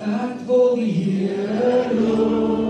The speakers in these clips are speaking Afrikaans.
Ek wil die Here loof.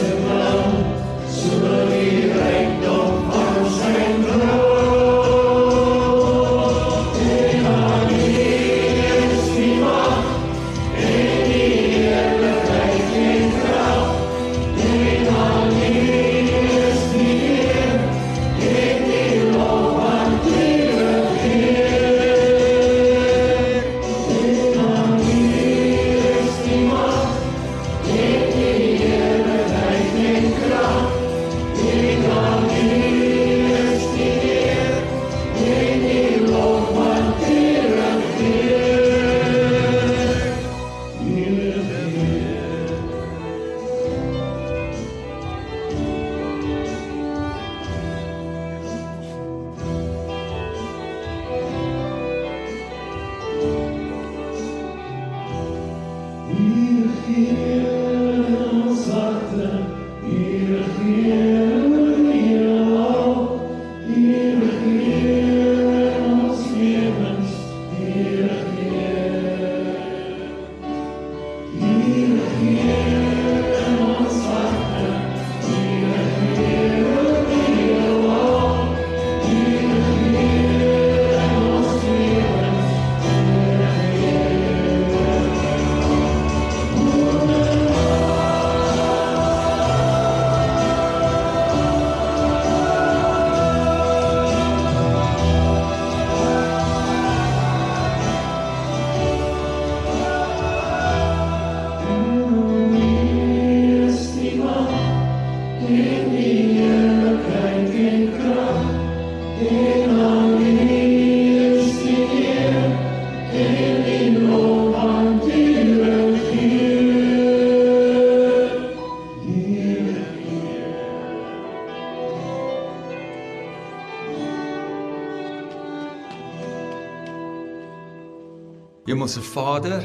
Hemelse Vader,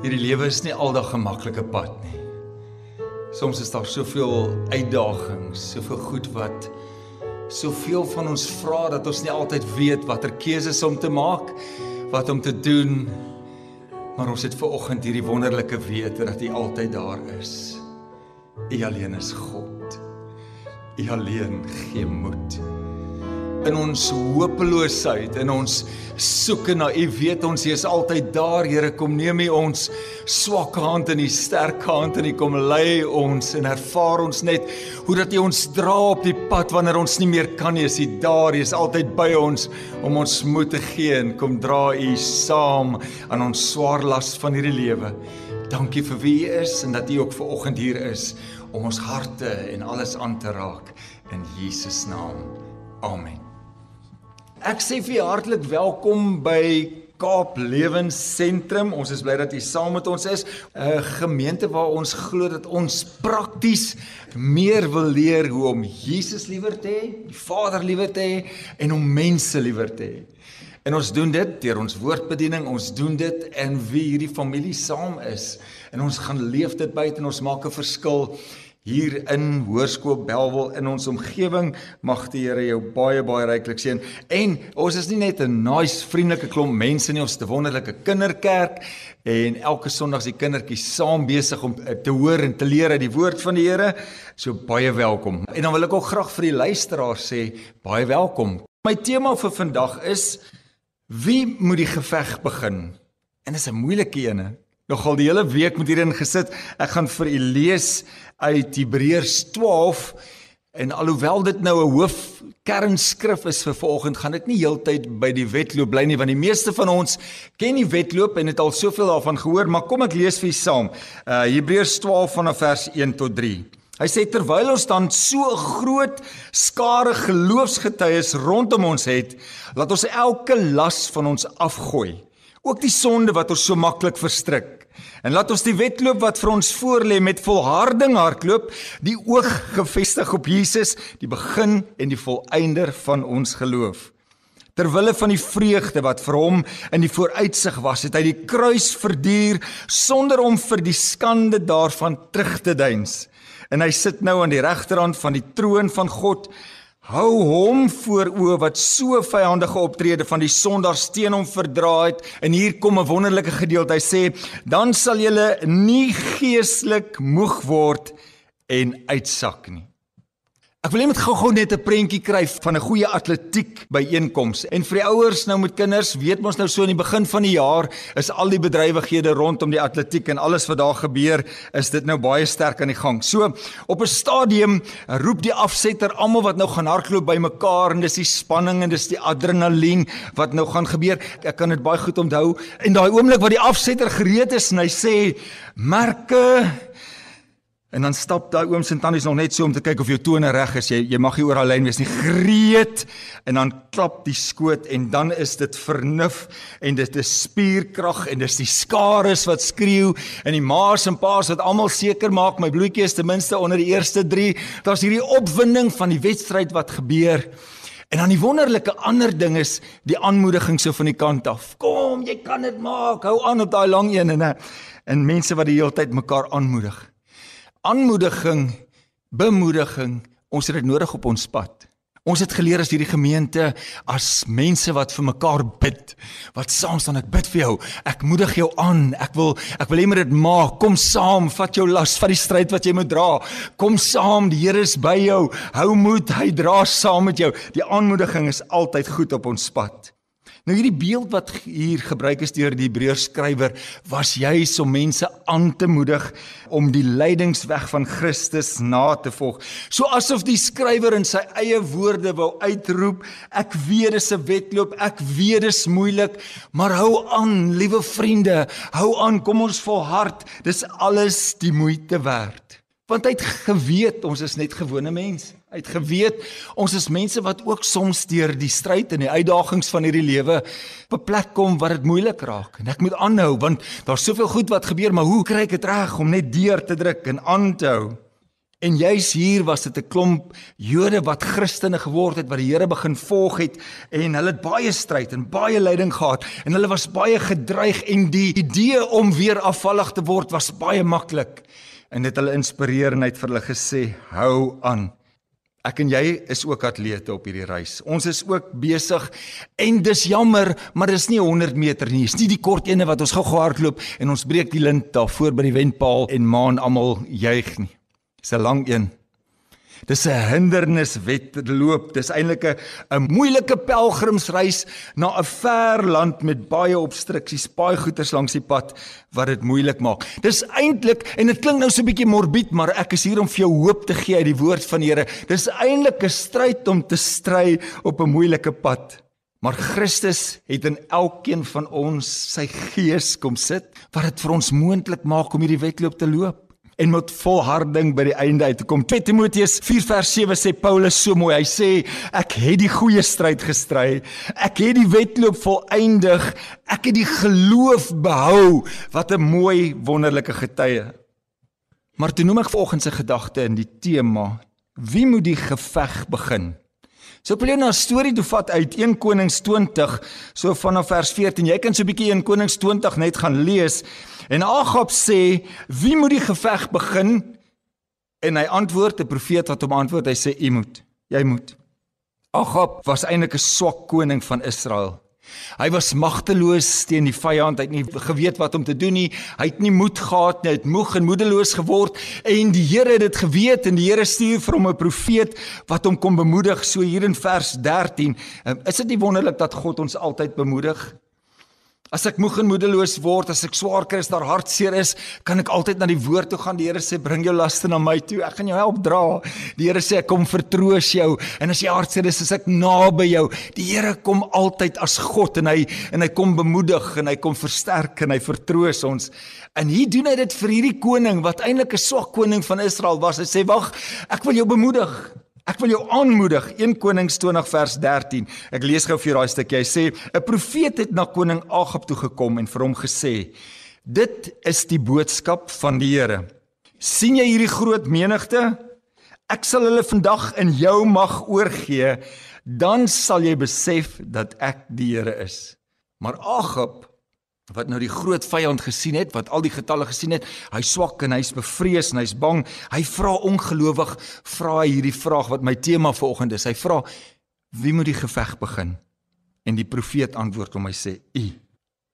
hierdie lewe is nie aldag 'n maklike pad nie. Soms is daar soveel uitdagings, soveel goed wat soveel van ons vra dat ons nie altyd weet watter keuses om te maak, wat om te doen. Maar ons het ver oggend hierdie wonderlike wete dat U altyd daar is. U alleen is God. U alleen gee moed in ons hopeloosheid in ons soeke na u weet ons jy is altyd daar Here kom neem u ons swak hand in die sterk hand en u kom lei ons en ervaar ons net hoe dat u ons dra op die pad wanneer ons nie meer kan nie. Is u daar jy is altyd by ons om ons moed te gee en kom dra u saam aan ons swaar las van hierdie lewe. Dankie vir wie u is en dat u ook ver oggend hier is om ons harte en alles aan te raak. In Jesus naam. Amen Ek sê vir jou hartlik welkom by Kaap Lewensentrum. Ons is bly dat jy saam met ons is. 'n Gemeente waar ons glo dat ons prakties meer wil leer hoe om Jesus liewer te hê, die Vader liewer te hê en om mense liewer te hê. En ons doen dit deur ons woordbediening, ons doen dit in wie hierdie familie saam is. En ons gaan leef dit buite en ons maak 'n verskil hier in Hoërskool Belwel in ons omgewing mag die Here jou baie baie ryklik seën. En ons is nie net 'n nice vriendelike klomp mense nie ons is 'n wonderlike kinderkerk. En elke Sondag is die kindertjies saam besig om te hoor en te leer uit die woord van die Here. So baie welkom. En dan wil ek ook graag vir die luisteraars sê baie welkom. My tema vir vandag is wie moet die geveg begin? En dit is 'n moeilike een nogal die hele week met hierin gesit. Ek gaan vir u lees uit Hebreërs 12 en alhoewel dit nou 'n hoof kernskrif is vir vanoggend, gaan ek nie heeltyd by die wedloop bly nie want die meeste van ons ken die wedloop en het al soveel daarvan gehoor, maar kom ek lees vir u saam. Uh Hebreërs 12 vanaf vers 1 tot 3. Hy sê terwyl ons dan so 'n groot skare geloofsgetuies rondom ons het, laat ons elke las van ons afgooi ook die sonde wat ons so maklik verstrik. En laat ons die wedloop wat vir ons voorlê met volharding hardloop, die oog gefestig op Jesus, die begin en die volëinder van ons geloof. Terwille van die vreugde wat vir hom in die vooruitsig was, het hy die kruis verduur sonder om vir die skande daarvan terug te deins. En hy sit nou aan die regterhand van die troon van God Hou hom voor o wat so vyandige optrede van die sondaars teen hom verdra het. En hier kom 'n wonderlike gedeelte. Hy sê: "Dan sal julle nie geestelik moeg word en uitsak nie." Ek wil net gou-gou net 'n prentjie kry van 'n goeie atletiek byeenkoms. En vir die ouers nou met kinders, weet mos nou so in die begin van die jaar is al die bedrywighede rondom die atletiek en alles wat daar gebeur, is dit nou baie sterk aan die gang. So, op 'n stadium roep die afsetter almal wat nou gaan hardloop bymekaar en dis die spanning en dis die adrenalien wat nou gaan gebeur. Ek kan dit baie goed onthou. En daai oomblik wat die afsetter gereed is en hy sê: "Merke En dan stap daai ooms en tannies nog net so om te kyk of jou tone reg is. Jy jy mag nie oor alleen wees nie. Greet en dan klap die skoot en dan is dit vernuf en dit is spierkrag en dis die skares wat skreeu en die ma's en pa's wat almal seker maak my bloetjie is ten minste onder die eerste 3. Daar's hierdie opwinding van die wedstryd wat gebeur. En dan die wonderlike ander ding is die aanmoediging so van die kant af. Kom, jy kan dit maak. Hou aan op daai lang een en en mense wat die hele tyd mekaar aanmoedig aanmoediging, bemoediging, ons het dit nodig op ons pad. Ons het geleer as hierdie gemeente as mense wat vir mekaar bid, wat saam staan ek bid vir jou. Ek moedig jou aan. Ek wil ek wil hê moet dit maak. Kom saam, vat jou las, vat die stryd wat jy moet dra. Kom saam, die Here is by jou. Hou moed, hy dra saam met jou. Die aanmoediging is altyd goed op ons pad. Nou hierdie beeld wat hier gebruik is deur die Hebreërs skrywer was juis om mense aan te moedig om die leidingsweg van Christus na te volg. So asof die skrywer in sy eie woorde wou uitroep, ek weet dis 'n wedloop, ek weet dis moeilik, maar hou aan, liewe vriende, hou aan, kom ons volhard, dis alles die moeite werd. Want hy het geweet ons is net gewone mense. Hy het geweet ons is mense wat ook soms deur die stryd en die uitdagings van hierdie lewe op 'n plek kom waar dit moeilik raak. En ek moet aanhou want daar's soveel goed wat gebeur, maar hoe kry ek dit reg om net deur te druk en aan te hou? En juis hier was dit 'n klomp Jode wat Christene geword het wat die Here begin volg het en hulle het baie stryd en baie lyding gehad en hulle was baie gedreig en die idee om weer afvallig te word was baie maklik en dit hulle inspireer en het vir hulle gesê hou aan. Ek en jy is ook atlete op hierdie reis. Ons is ook besig en dis jammer, maar dis nie 100 meter nie. Dis nie die kort ene wat ons gou-gou hardloop en ons breek die lint daar voor by die wenpaal en maan almal juig nie. Dis 'n lang een. Dis 'n hinderniswedloop. Dis eintlik 'n moeilike pelgrimsreis na 'n ver land met baie obstruksies, baie goeters langs die pad wat dit moeilik maak. Dis eintlik en dit klink nou so 'n bietjie morbied, maar ek is hier om vir jou hoop te gee uit die woord van die Here. Dis eintlik 'n stryd om te stry op 'n moeilike pad. Maar Christus het in elkeen van ons sy gees kom sit wat dit vir ons moontlik maak om hierdie wedloop te loop en met volharding by die einde uit te kom. 2 Timoteus 4 vers 7 sê Paulus so mooi. Hy sê ek het die goeie stryd gestry. Ek het die wedloop volëindig. Ek het die geloof behou. Wat 'n mooi wonderlike getuie. Maar toe noem ek volgens 'n gedagte in die tema: Wie moet die geveg begin? So ek wil jou na 'n storie toe vat uit 1 Konings 20, so vanaf vers 14. Jy kan so 'n bietjie 1 Konings 20 net gaan lees. En Agab sê, "Wie moet die geveg begin?" En hy antwoord, 'n profeet wat hom antwoord, hy sê, "U moet. Jy moet." Agab was eintlik 'n swak koning van Israel. Hy was magteloos teen die vyand, hy het nie geweet wat om te doen nie. Hy het nie moed gehad nie, hy het moeg en moedeloos geword en die Here het dit geweet en die Here stuur vir hom 'n profeet wat hom kom bemoedig so hier in vers 13. Ehm, is dit nie wonderlik dat God ons altyd bemoedig? As ek moeg en moedeloos word, as ek swaar kry, as daar hartseer is, kan ek altyd na die woord toe gaan. Die Here sê, "Bring jou laste na my toe. Ek gaan jou help dra." Die Here sê, "Ek kom vertroos jou." En as jy hartseer is, is ek naby jou. Die Here kom altyd as God en hy en hy kom bemoedig en hy kom versterk en hy vertroos ons. En hier doen hy dit vir hierdie koning wat eintlik 'n swak koning van Israel was. Hy sê, "Wag, ek wil jou bemoedig." Ek wil jou aanmoedig 1 Konings 20 vers 13. Ek lees gou vir jou daai stukkie. Hy sê 'n profeet het na koning Agab toe gekom en vir hom gesê: "Dit is die boodskap van die Here. sien jy hierdie groot menigte? Ek sal hulle vandag in jou mag oorgee, dan sal jy besef dat ek die Here is." Maar Agab wat nou die groot vyand gesien het, wat al die getalle gesien het, hy swak en hy's bevrees en hy's bang. Hy vra ongelowig, vra hy hierdie vraag wat my tema vanoggend is. Hy vra: "Wie moet die geveg begin?" En die profeet antwoord hom, hy sê: "U."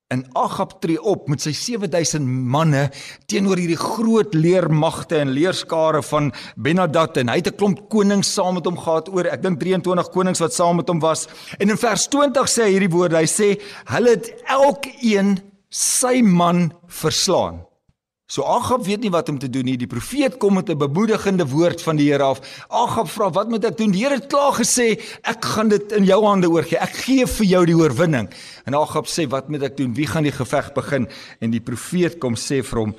En Agab tree op met sy 7000 manne teenoor hierdie groot leermagte en leerskare van Benadad en hy het 'n klomp konings saam met hom gehad oor ek dink 23 konings wat saam met hom was. En in vers 20 sê hy hierdie woorde. Hy sê hulle het elkeen sy man verslaan. So Agab weet nie wat om te doen nie. Die profeet kom met 'n bemoedigende woord van die Here af. Agab vra, "Wat moet ek doen?" Die Here het klaar gesê, "Ek gaan dit in jou hande oorgee. Ek gee vir jou die oorwinning." En Agab sê, "Wat moet ek doen? Wie gaan die geveg begin?" En die profeet kom sê vir hom,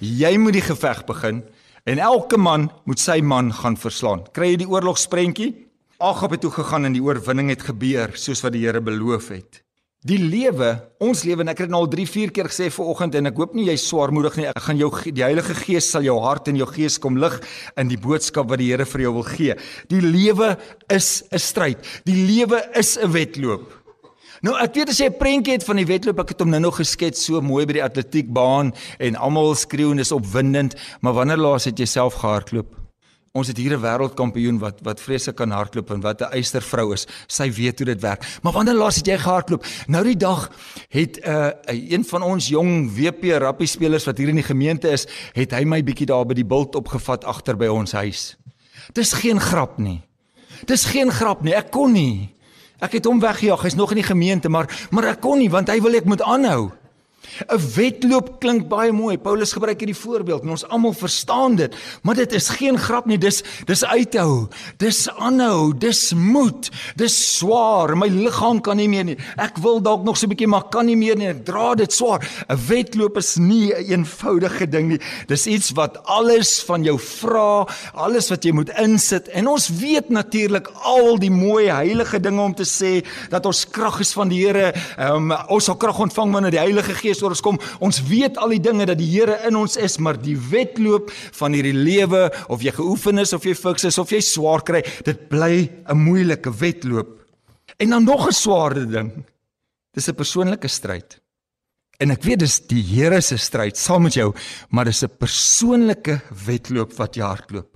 "Jy moet die geveg begin en elke man moet sy man gaan verslaan." Kry jy die oorlogsprentjie? Agab het toe gegaan en die oorwinning het gebeur soos wat die Here beloof het. Die lewe, ons lewe en ek het nou al 3, 4 keer gesê vanoggend en ek hoop nie jy's swaarmoedig nie. Ek gaan jou die Heilige Gees sal jou hart en jou gees kom lig in die boodskap wat die Here vir jou wil gee. Die lewe is 'n stryd. Die lewe is 'n wedloop. Nou ek weet as jy 'n prentjie het van die wedloop, ek het hom nou-nou geskets so mooi by die atletiekbaan en almal skreeu en dis opwindend, maar wanneer laas het jy self gehardloop? Ons het hier 'n wêreldkampioen wat wat vreeslik kan hardloop en wat 'n eystervrou is. Sy weet hoe dit werk. Maar wanneer laas het jy gehardloop? Nou die dag het 'n uh, een van ons jong WP rappie spelers wat hier in die gemeente is, het hy my bietjie daar by die bult opgevat agter by ons huis. Dis geen grap nie. Dis geen grap nie. Ek kon nie. Ek het hom weggejaag. Hy's nog in die gemeente, maar maar ek kon nie want hy wil ek moet aanhou. 'n Wedloop klink baie mooi. Paulus gebruik hierdie voorbeeld en ons almal verstaan dit, maar dit is geen grap nie. Dis dis uithou. Dis aanhou. Dis moed. Dis swaar. My liggaam kan nie meer nie. Ek wil dalk nog so 'n bietjie maar kan nie meer nie. Ek dra dit swaar. 'n Wedloop is nie 'n een eenvoudige ding nie. Dis iets wat alles van jou vra, alles wat jy moet insit. En ons weet natuurlik al die mooi heilige dinge om te sê dat ons krag is van die Here. Um, ons sal krag ontvang wanneer die Heilige Gees oor ons kom. Ons weet al die dinge dat die Here in ons is, maar die wedloop van hierdie lewe of jy geoefen is of jy fiks is of jy swaar kry, dit bly 'n moeilike wedloop. En dan nog 'n swaarder ding. Dis 'n persoonlike stryd. En ek weet dis die Here se stryd saam met jou, maar dis 'n persoonlike wedloop wat jy hardloop.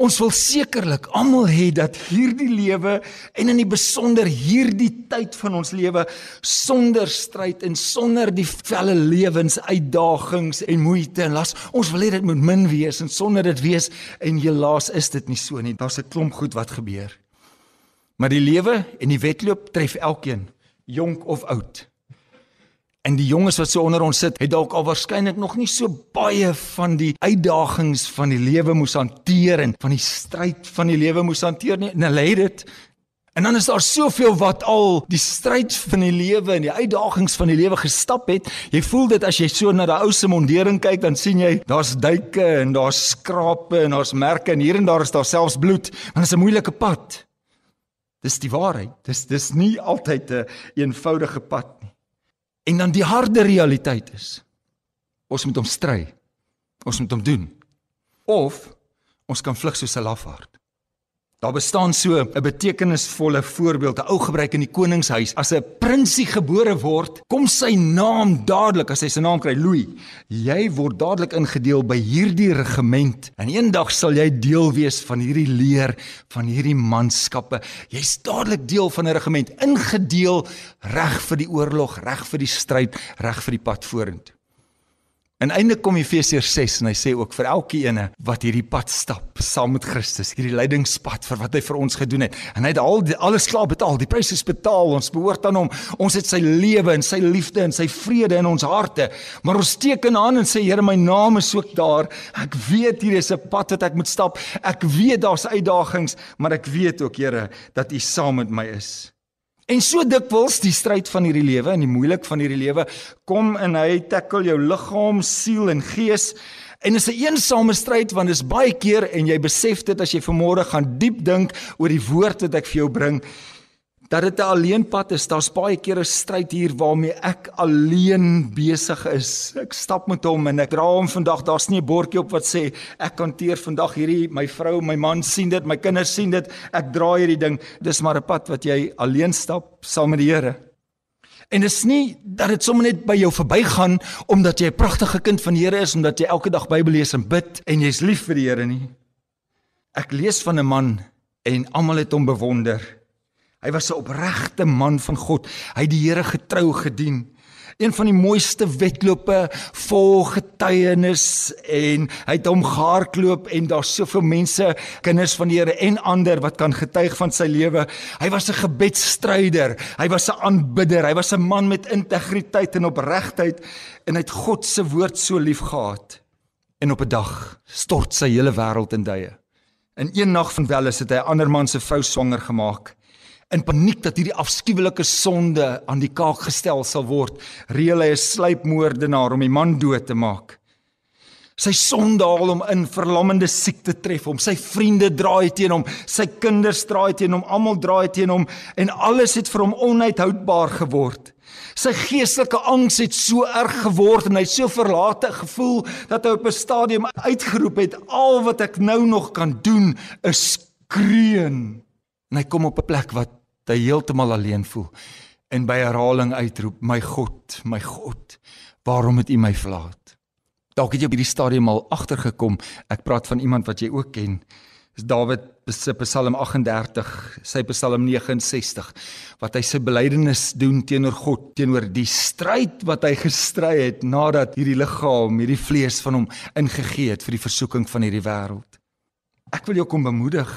Ons wil sekerlik almal hê dat hierdie lewe en in die besonder hierdie tyd van ons lewe sonder stryd en sonder die felle lewensuitdagings en moeite en las ons wil hê dit moet min wees en sonder dit wees en helaas is dit nie so nie. Daar's 'n klomp goed wat gebeur. Maar die lewe en die wedloop tref elkeen jonk of oud En die jonges wat so onder ons sit, het dalk al waarskynlik nog nie so baie van die uitdagings van die lewe moes hanteer en van die stryd van die lewe moes hanteer nie. En hulle het dit. En dan is daar soveel wat al die stryd van die lewe en die uitdagings van die lewe gestap het. Jy voel dit as jy so na daai ou se mondering kyk, dan sien jy daar's duike en daar's skrape en daar's merke en hier en daar is daar selfs bloed. Want dit is 'n moeilike pad. Dis die waarheid. Dis dis nie altyd 'n eenvoudige pad nie. En dan die harde realiteit is ons moet hom stry. Ons moet hom doen. Of ons kan vlug soos 'n lafaard. Daar bestaan so 'n betekenisvolle voorbeeld, 'n ou gebruik in die koningshuis. As 'n prinsie gebore word, kom sy naam dadelik as hy sy naam kry, Louis. Jy word dadelik ingedeel by hierdie regiment en eendag sal jy deel wees van hierdie leer van hierdie manskappe. Jy's dadelik deel van 'n regiment, ingedeel reg vir die oorlog, reg vir die stryd, reg vir die pad vorentoe. En einde kom Efesiërs 6 en hy sê ook vir elkeen wat hierdie pad stap saam met Christus, hierdie lydingspad vir wat hy vir ons gedoen het. En hy het al die, alles klaar betaal, die prys is betaal, ons behoort aan hom. Ons het sy lewe en sy liefde en sy vrede in ons harte. Maar ons teken aan en sê Here, my naam is ook daar. Ek weet hier is 'n pad wat ek moet stap. Ek weet daar's uitdagings, maar ek weet ook Here dat U saam met my is. En so dikwels die stryd van hierdie lewe en die moeilik van hierdie lewe kom en hy tackle jou liggaam, siel en gees. En dit is 'n eensame stryd want dit is baie keer en jy besef dit as jy vanmôre gaan diep dink oor die woord wat ek vir jou bring dat dit 'n alleenpad is. Daar's baie keer 'n stryd hier waarmee ek alleen besig is. Ek stap met hom en ek dra hom vandag. Daar's nie 'n bordjie op wat sê ek hanteer vandag hierdie my vrou, my man sien dit, my kinders sien dit. Ek dra hierdie ding. Dis maar 'n pad wat jy alleen stap saam met die Here. En dit is nie dat dit sommer net by jou verbygaan omdat jy 'n pragtige kind van die Here is omdat jy elke dag Bybel lees en bid en jy's lief vir die Here nie. Ek lees van 'n man en almal het hom bewonder. Hy was 'n opregte man van God. Hy het die Here getrou gedien. Een van die mooiste wedlope vol getuienis en hy het hom gehardloop en daar's soveel mense, kinders van die Here en ander wat kan getuig van sy lewe. Hy was 'n gebedsstryder, hy was 'n aanbidder, hy was 'n man met integriteit en opregtheid en hy het God se woord so lief gehad. En op 'n dag stort sy hele wêreld in duie. In een nag van wel is dit hy 'n ander man se vrou swanger gemaak in paniek dat hierdie afskuwelike sonde aan die kaak gestel sal word, reël hy 'n sluipmoordenaar om die man dood te maak. Sy sonde haal hom in verlammende siekte tref hom. Sy vriende draai teen hom, sy kinders draai teen hom, almal draai teen hom en alles het vir hom onuithoudbaar geword. Sy geestelike angs het so erg geword en hy het so verlate gevoel dat hy op 'n stadium uitgeroep het: "Al wat ek nou nog kan doen is kreun." En hy kom op 'n plek wat hy heeltemal alleen voel en by herhaling uitroep my God my God waarom het u my verlaat? Dalk het jy op hierdie stadium al agtergekom ek praat van iemand wat jy ook ken is Dawid se Psalm 38 sy Psalm 69 wat hy sy belydenis doen teenoor God teenoor die stryd wat hy gestry het nadat hierdie liggaam hierdie vlees van hom ingegee het vir die versoeking van hierdie wêreld ek wil jou kom bemoedig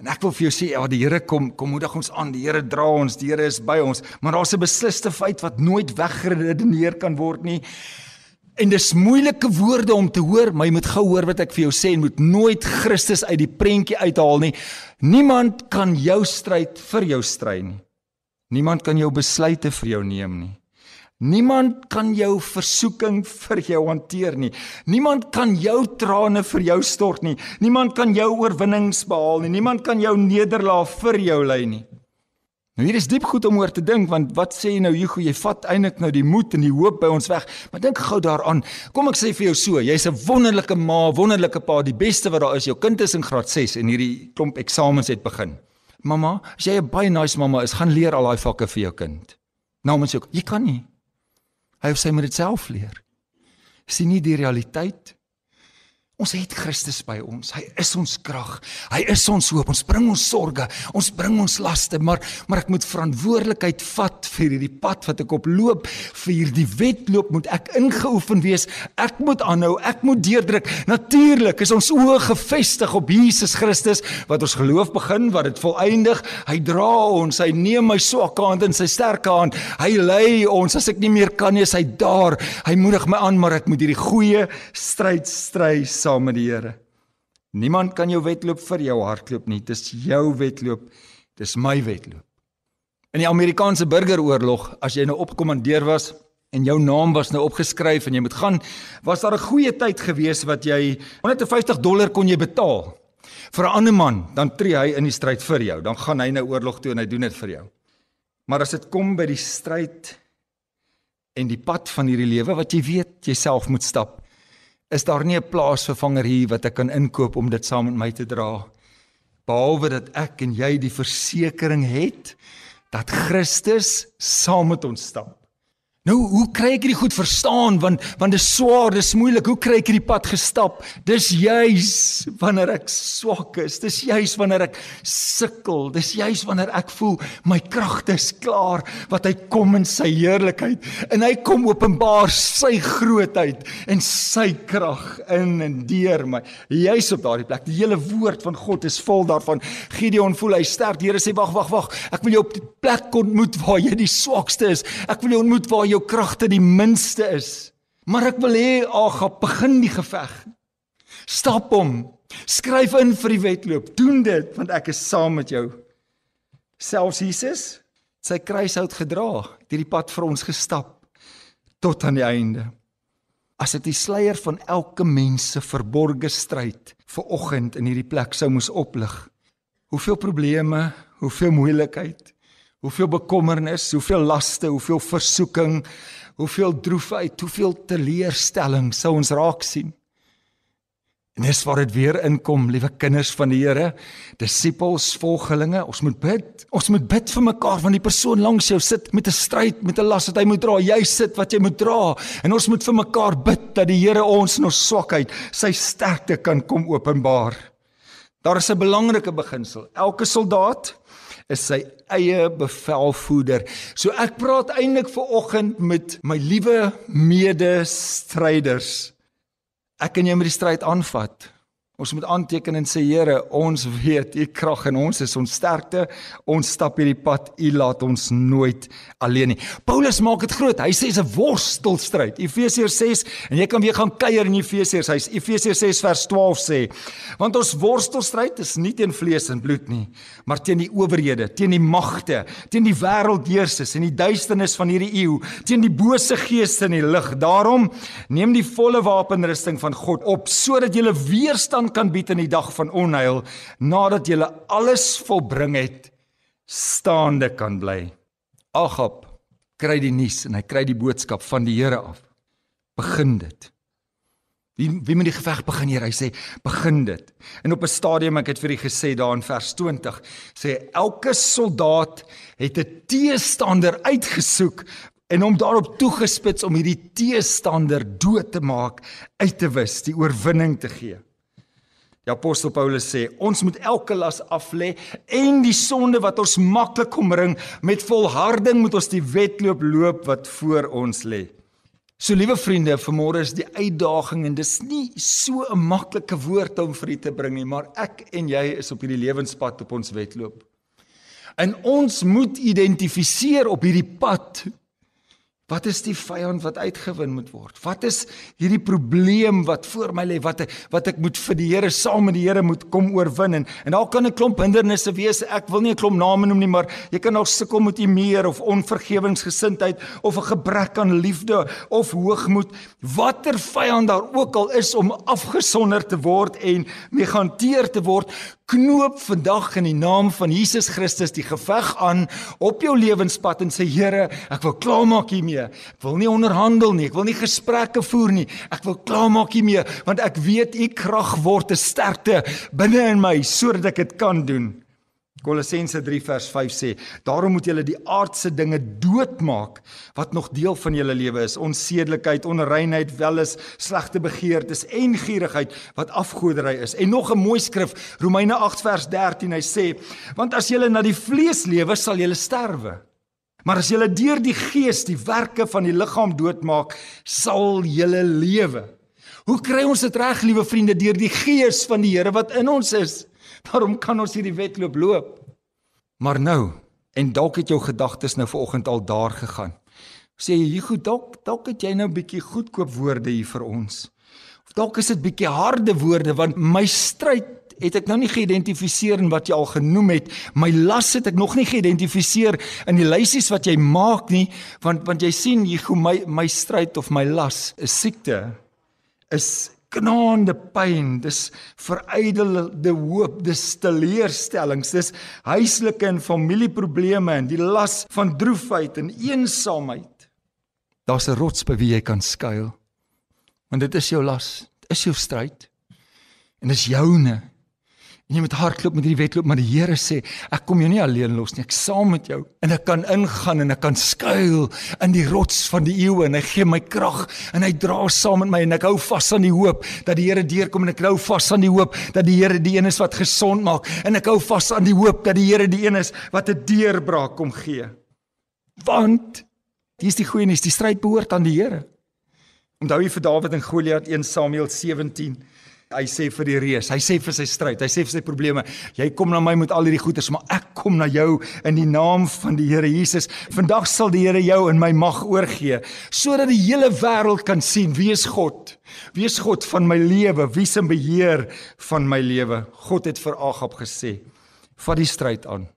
En ek wil vir jou sê, ja, die Here kom kom moedig ons aan. Die Here dra ons, die Here is by ons, maar daar's 'n besliste feit wat nooit weggeredeneer kan word nie. En dis moeilike woorde om te hoor, maar jy moet gou hoor wat ek vir jou sê en moet nooit Christus uit die prentjie uithaal nie. Niemand kan jou stryd vir jou stry nie. Niemand kan jou besluite vir jou neem nie. Niemand kan jou versoeking vir jou hanteer nie. Niemand kan jou trane vir jou stort nie. Niemand kan jou oorwinnings behaal nie. Niemand kan jou nederlaag vir jou lei nie. Nou hier is diep goed om oor te dink want wat sê jy nou Hugo jy vat eintlik nou die moed en die hoop by ons weg. Maar dink gou daaraan. Kom ek sê vir jou so, jy's 'n wonderlike ma, wonderlike pa, die beste wat daar is. Jou kind is in graad 6 en hierdie klomp eksamens het begin. Mamma, as jy 'n baie nice mamma is, gaan leer al daai vakke vir jou kind. Namens jou, jy kan nie. Hy of sy moet dit self leer. Sien nie die realiteit Ons het Christus by ons. Hy is ons krag. Hy is ons hoop. Ons bring ons sorges, ons bring ons laste, maar maar ek moet verantwoordelikheid vat vir hierdie pad wat ek op loop. Vir hierdie wedloop moet ek ingeoefen wees. Ek moet aanhou. Ek moet deurdruk. Natuurlik is ons oë gefestig op Jesus Christus wat ons geloof begin, wat dit volëindig. Hy dra ons. Hy neem my swakke hand in sy sterke hand. Hy lei ons as ek nie meer kan nie, is hy daar. Hy moedig my aan, maar ek moet hierdie goeie stryd stry saam met die Here. Niemand kan jou wedloop vir jou hardloop nie. Dis jou wedloop. Dis my wedloop. In die Amerikaanse burgeroorlog, as jy nou opkommandeer was en jou naam was nou opgeskryf en jy moet gaan, was daar 'n goeie tyd gewees wat jy 150 dollar kon jy betaal vir 'n ander man, dan tree hy in die stryd vir jou. Dan gaan hy nou oorlog toe en hy doen dit vir jou. Maar as dit kom by die stryd en die pad van hierdie lewe wat jy weet jy self moet stap, is daar nie 'n plaasvervanger hier wat ek kan inkoop om dit saam met my te dra behalwe dat ek en jy die versekering het dat Christus saam met ons stap. Nou, hoe kry ek hierdie goed verstaan want want dit is swaar, dit is moeilik. Hoe kry ek hierdie pad gestap? Dis juis wanneer ek swak is. Dis juis wanneer ek sukkel. Dis juis wanneer ek voel my kragte is klaar wat hy kom in sy heerlikheid en hy kom openbaar sy grootheid en sy krag in en deur my. Juis op daardie plek. Die hele woord van God is vol daarvan. Gideon voel hy sterk. Die Here sê wag, wag, wag. Ek wil jou op die plek ontmoet waar jy die swakste is. Ek wil jou ontmoet waar jou kragte die minste is. Maar ek wil hê Agap begin die geveg. Stap hom. Skryf in vir die wedloop. Doen dit want ek is saam met jou. Selfs Jesus sy kruishout gedra, het hierdie pad vir ons gestap tot aan die einde. As dit die sluier van elke mens se verborgde stryd vir oggend in hierdie plek sou moes oplig. Hoeveel probleme, hoeveel moeilikheid, Hoeveel bekommernis, hoeveel laste, hoeveel versoeking, hoeveel droefheid, hoeveel teleurstelling sou ons raak sien. En dis waar dit weer inkom, liewe kinders van die Here, disippels, volgelinge, ons moet bid. Ons moet bid vir mekaar want die persoon langs jou sit met 'n stryd, met 'n las wat hy moet dra. Jy sit wat jy moet dra en ons moet vir mekaar bid dat die Here ons in ons swakheid sy sterkte kan kom openbaar. Daar is 'n belangrike beginsel. Elke soldaat is sy eie bevelvoerder. So ek praat eintlik ver oggend met my liewe medestryders. Ek kan jou met die stryd aanvat. Ons moet aanteken en sê Here, ons weet u krag en ons is ons sterkte. Ons stap hierdie pad. U laat ons nooit alleen nie. Paulus maak dit groot. Hy sê 'n worstelstryd. Efesiërs 6 en jy kan weer gaan kuier in Efesiërs. Hy's Efesiërs 6 vers 12 sê, want ons worstelstryd is nie teen vlees en bloed nie, maar teen die owerhede, teen die magte, teen die wêreldheersers en die duisternis van hierdie eeu, teen die bose geeste in die lig. Daarom neem die volle wapenrusting van God op sodat jy weerstand weerstand kan bied in die dag van onheil nadat jy alles volbring het staande kan bly. Agap kry die nuus en hy kry die boodskap van die Here af. Begin dit. Wie wie moet die geveg begin hier? Hy sê begin dit. En op 'n stadium ek het vir u gesê daar in vers 20 sê elke soldaat het 'n teestander uitgesoek en hom daarop toegespits om hierdie teestander dood te maak, uit te wis, die oorwinning te gee. Die apostel Paulus sê ons moet elke las af lê en die sonde wat ons maklik omring met volharding moet ons die wedloop loop wat voor ons lê. So liewe vriende, vanmôre is die uitdaging en dis nie so 'n maklike woord om vir u te bring nie, maar ek en jy is op hierdie lewenspad op ons wedloop. En ons moet identifiseer op hierdie pad Wat is die vyand wat uitgewin moet word? Wat is hierdie probleem wat voor my lê wat ek wat ek moet vir die Here saam met die Here moet kom oorwin en en daar kan 'n klomp hindernisse wees. Ek wil nie 'n klomp name noem nie, maar jy kan dalk sukkel met meer of onvergewensgesindheid of 'n gebrek aan liefde of hoogmoed. Watter vyand daar ook al is om afgesonder te word en mee gehanteer te word, knoop vandag in die naam van Jesus Christus die geveg aan op jou lewenspad en sê Here, ek wil klaarmaak hiermee. Ek wil nie onderhandel nie, ek wil nie gesprekke voer nie. Ek wil klaarmaak hiermee want ek weet u krag word 'n sterkte binne in my sodat ek dit kan doen. Kolossense 3 vers 5 sê: "Daarom moet julle die aardse dinge doodmaak wat nog deel van julle lewe is: onsedelikheid, onreinheid, welis, slegte begeertes en gierigheid wat afgoderry is." En nog 'n mooi skrif, Romeine 8 vers 13, hy sê: "Want as julle na die vlees lewe, sal julle sterwe. Maar as julle deur die gees die werke van die liggaam doodmaak, sal julle lewe." Hoe kry ons dit reg, liewe vriende, deur die gees van die Here wat in ons is? Daarom kan ons hierdie wedloop loop. Maar nou, en dalk het jou gedagtes nou vanoggend al daar gegaan. Sê jy, goed, dalk dalk het jy nou 'n bietjie goedkoop woorde hier vir ons. Of dalk is dit bietjie harde woorde want my stryd het ek nou nie geïdentifiseer in wat jy al genoem het. My las het ek nog nie geïdentifiseer in die lysies wat jy maak nie, want want jy sien jy my my stryd of my las is siekte is knaande pyn, dis verydelde hoop, dis teleurstellings, dis huislike en familieprobleme en die las van droefheid en eensaamheid. Daar's 'n rots by wie jy kan skuil. Want dit is jou las, dit is jou stryd. En dis joune. En jy moet hardloop met hierdie wedloop, maar die Here sê, ek kom jou nie alleen los nie, ek saam met jou. En ek kan ingaan en ek kan skuil in die rots van die eeue en hy gee my krag en hy dra saam met my en ek hou vas aan die hoop dat die Here deurkom en ek hou vas aan die hoop dat die Here die een is wat gesond maak en ek hou vas aan die hoop dat die Here die een is wat 'n deurbraak kom gee. Want dis die goeie nuus, die stryd behoort aan die Here. Onthou jy vir Dawid en Goliat 1 Samuel 17 Hy sê vir die reus, hy sê vir sy stryd, hy sê vir sy probleme, jy kom na my met al hierdie goeders, maar ek kom na jou in die naam van die Here Jesus. Vandag sal die Here jou in my mag oorgee, sodat die hele wêreld kan sien wie is God. Wie is God van my lewe? Wie se beheer van my lewe? God het vir Agab gesê: "Vat die stryd aan."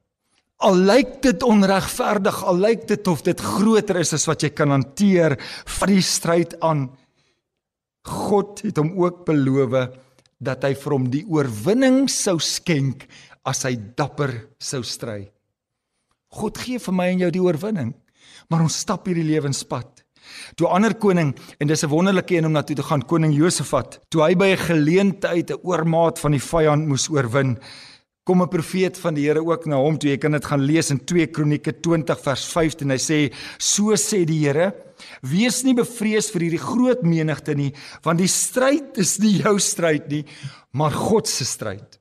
Al lyk dit onregverdig, al lyk dit of dit groter is as wat jy kan hanteer, vat die stryd aan. God het hom ook beloof dat hy vir hom die oorwinning sou skenk as hy dapper sou stry. God gee vir my en jou die oorwinning, maar ons stap hierdie lewenspad. Toe ander koning en dis 'n wonderlike een om na toe te gaan, koning Josafat, toe hy by 'n geleentheid 'n oormaat van die vyand moes oorwin, kom 'n profeet van die Here ook na hom toe. Jy kan dit gaan lees in 2 Kronieke 20 vers 15. Hy sê: "So sê die Here: Wees nie bevrees vir hierdie groot menigte nie, want die stryd is nie jou stryd nie, maar God se stryd."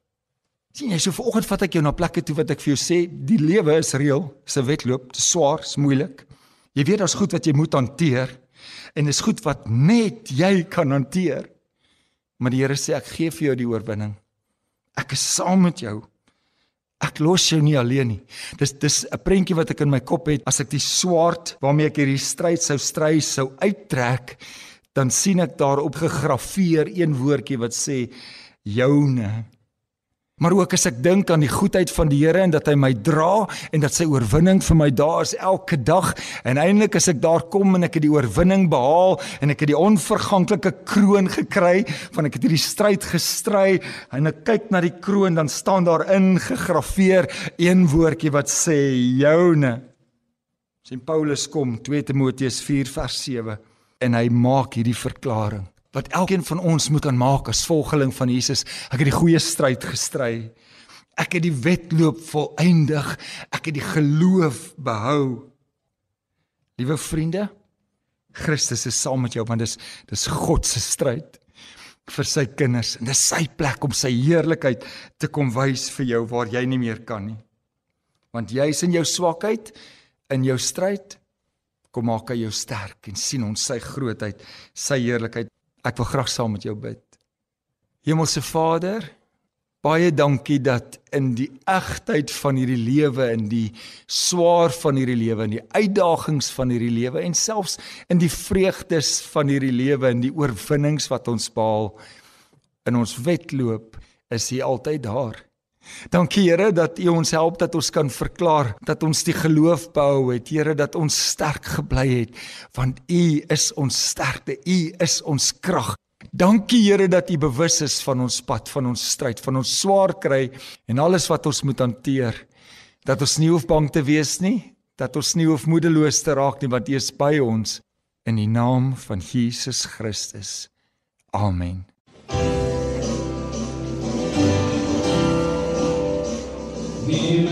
Sien jy, so vanoggend vat ek jou na plekke toe wat ek vir jou sê, die lewe is reël, se wedloop, is swaar, is moeilik. Jy weet daar's goed wat jy moet hanteer en dis goed wat net jy kan hanteer. Maar die Here sê ek gee vir jou die oorwinning. Ek is saam met jou. Ek los jou nie alleen nie. Dis dis 'n prentjie wat ek in my kop het as ek die swaard waarmee ek hierdie stryd sou stry sou uittrek, dan sien ek daar op gegraveer een woordjie wat sê joune. Maar ook as ek dink aan die goedheid van die Here en dat hy my dra en dat sy oorwinning vir my daar is elke dag en eintlik as ek daar kom en ek het die oorwinning behaal en ek het die onverganklike kroon gekry van ek het hierdie stryd gestry en ek kyk na die kroon dan staan daar ingegraveer een woordjie wat sê joune. Sien Paulus kom 2 Timoteus 4 vers 7 en hy maak hierdie verklaring wat elkeen van ons moet aanmaak as volgeling van Jesus. Ek het die goeie stryd gestry. Ek het die wedloop volëindig. Ek het die geloof behou. Liewe vriende, Christus is saam met jou want dis dis God se stryd vir sy kinders en dis sy plek om sy heerlikheid te kom wys vir jou waar jy nie meer kan nie. Want jy's in jou swakheid, in jou stryd, Kom maak hy jou sterk en sien ons sy grootheid, sy heerlikheid. Ek wil graag saam met jou bid. Hemelse Vader, baie dankie dat in die egtheid van hierdie lewe, in die swaar van hierdie lewe, in die uitdagings van hierdie lewe en selfs in die vreugdes van hierdie lewe en die oorwinnings wat ons behaal in ons wedloop, is U altyd daar. Dankie Here dat U ons help dat ons kan verklaar dat ons die geloof behou het. Here dat ons sterk gebly het want U is ons sterkte. U is ons krag. Dankie Here dat U bewus is van ons pad, van ons stryd, van ons swaar kry en alles wat ons moet hanteer. Dat ons nie hoef bang te wees nie, dat ons nie hoef moedeloos te raak nie want U is by ons in die naam van Jesus Christus. Amen. Mag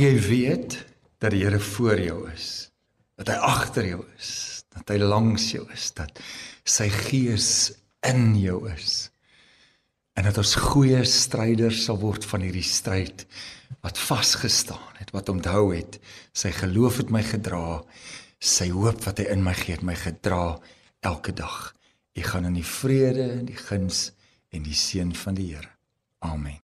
jy weet dat die Here voor jou is, dat hy agter jou is, dat hy langs jou is, dat sy gees in jou is. En dat ons goeie stryders sal word van hierdie stryd wat vasgestaan het, wat onthou het, sy geloof het my gedra, sy hoop wat hy in my gee het my gedra elke dag. Ek gaan in die vrede en die guns en die seën van die Here. Amen.